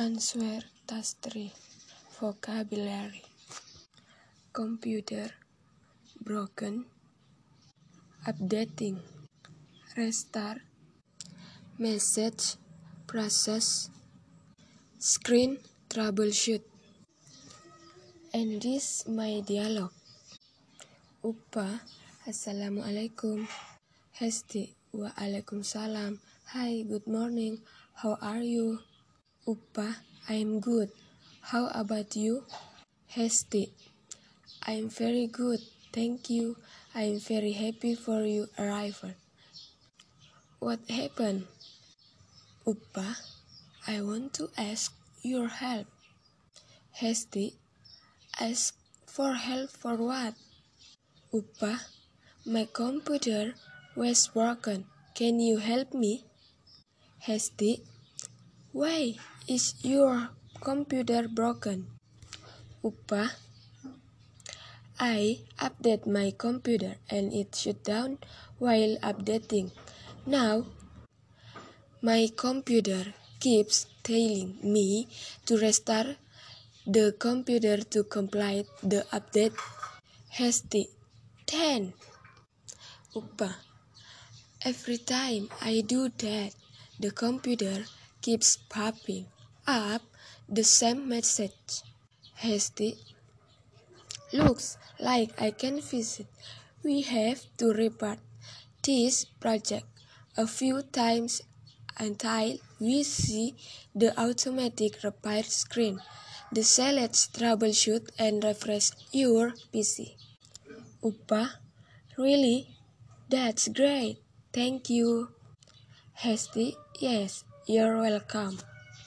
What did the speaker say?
Answer Task 3 Vocabulary. Computer Broken. Updating. Restart. Message Process. Screen Troubleshoot. And this my dialogue. Uppa Assalamualaikum. Hesti Waalaikumsalam. Hi good morning. How are you? Uppa, I'm good. How about you? Hesti, I'm very good, thank you. I'm very happy for your arrival. What happened? Uppa, I want to ask your help. Hesti, ask for help for what? Uppa, my computer was broken. Can you help me? Hesti, why is your computer broken? Uppa, I update my computer and it shut down while updating. Now, my computer keeps telling me to restart the computer to complete the update. Hesti 10. Uppa, every time I do that, the computer keeps popping up the same message. Hesti looks like I can visit. We have to repeat this project a few times until we see the automatic repair screen. The select troubleshoot and refresh your PC. Uppa, really? That's great. Thank you. Hesti, yes. You're welcome.